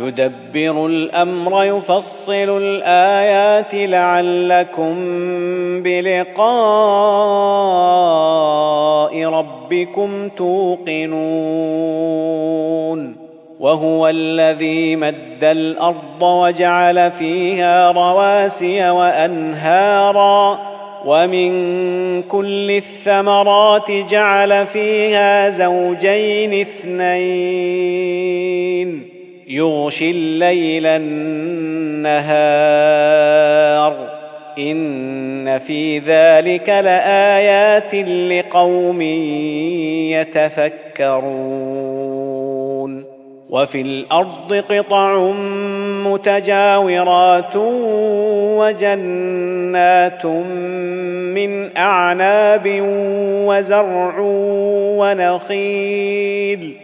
يدبر الأمر يفصل الآيات لعلكم بلقاء ربكم توقنون. وهو الذي مد الأرض وجعل فيها رواسي وأنهارا. ومن كل الثمرات جعل فيها زوجين اثنين. يغشي الليل النهار. إن في ذلك لآيات لقوم يتفكرون. وفي الأرض قطع متجاورات وجنات من أعناب وزرع ونخيل.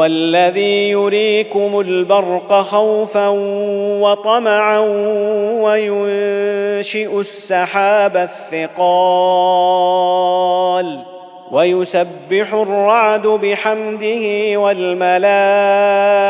هو الذي يريكم البرق خوفا وطمعا وينشئ السحاب الثقال ويسبح الرعد بحمده والملائكة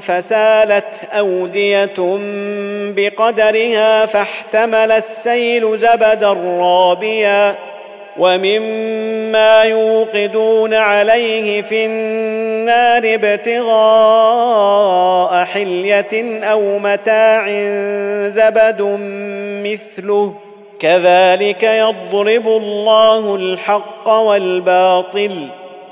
فسالت أودية بقدرها فاحتمل السيل زبدا رابيا ومما يوقدون عليه في النار ابتغاء حلية أو متاع زبد مثله. كذلك يضرب الله الحق والباطل.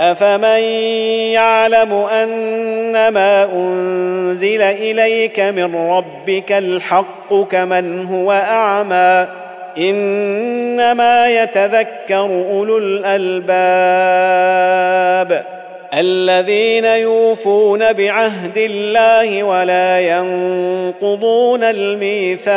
أفمن يعلم أنما أنزل إليك من ربك الحق كمن هو أعمى إنما يتذكر أولو الألباب الذين يوفون بعهد الله ولا ينقضون الميثاق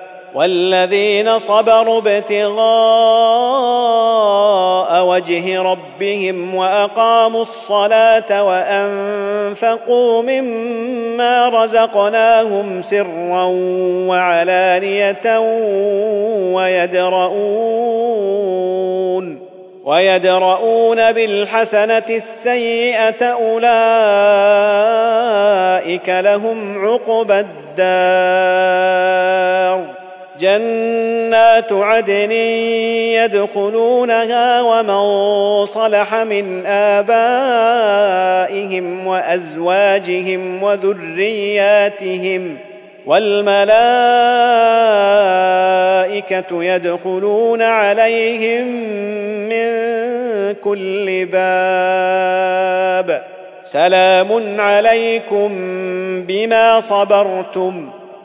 والذين صبروا ابتغاء وجه ربهم وأقاموا الصلاة وأنفقوا مما رزقناهم سرا وعلانية ويدرؤون ويدرؤون بالحسنة السيئة أولئك لهم عقبى الدار جنات عدن يدخلونها ومن صلح من آبائهم وأزواجهم وذرياتهم والملائكة يدخلون عليهم من كل باب سلام عليكم بما صبرتم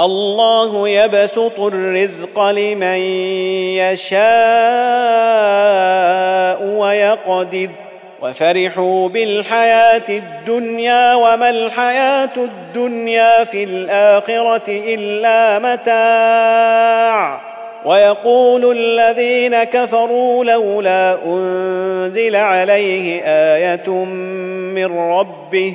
الله يبسط الرزق لمن يشاء ويقدر. وفرحوا بالحياة الدنيا وما الحياة الدنيا في الآخرة إلا متاع. ويقول الذين كفروا لولا أنزل عليه آية من ربه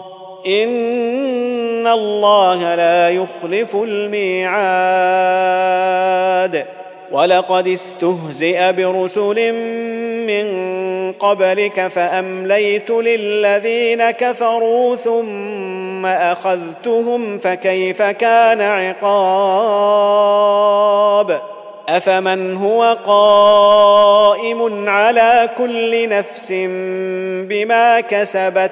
ان الله لا يخلف الميعاد. ولقد استهزئ برسل من قبلك فامليت للذين كفروا ثم اخذتهم فكيف كان عقاب؟ افمن هو قائم على كل نفس بما كسبت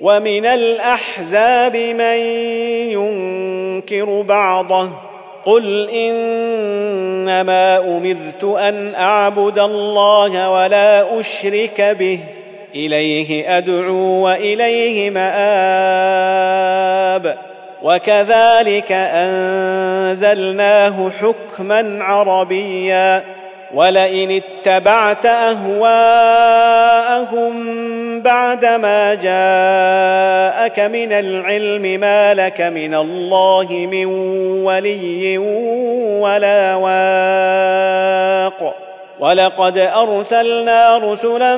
ومن الأحزاب من ينكر بعضه قل إنما أمرت أن أعبد الله ولا أشرك به إليه أدعو وإليه مآب وكذلك أنزلناه حكما عربيا ولئن اتبعت اهواءهم بعدما جاءك من العلم ما لك من الله من ولي ولا واق. ولقد أرسلنا رسلا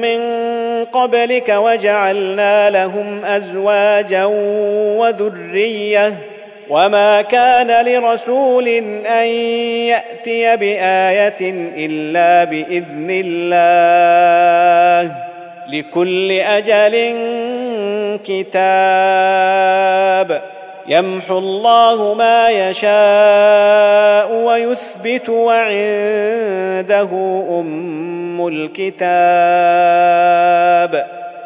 من قبلك وجعلنا لهم أزواجا وذرية. وما كان لرسول أن يأتي بآية إلا بإذن الله. لكل أجل كتاب يمحو الله ما يشاء ويثبت وعنده أم الكتاب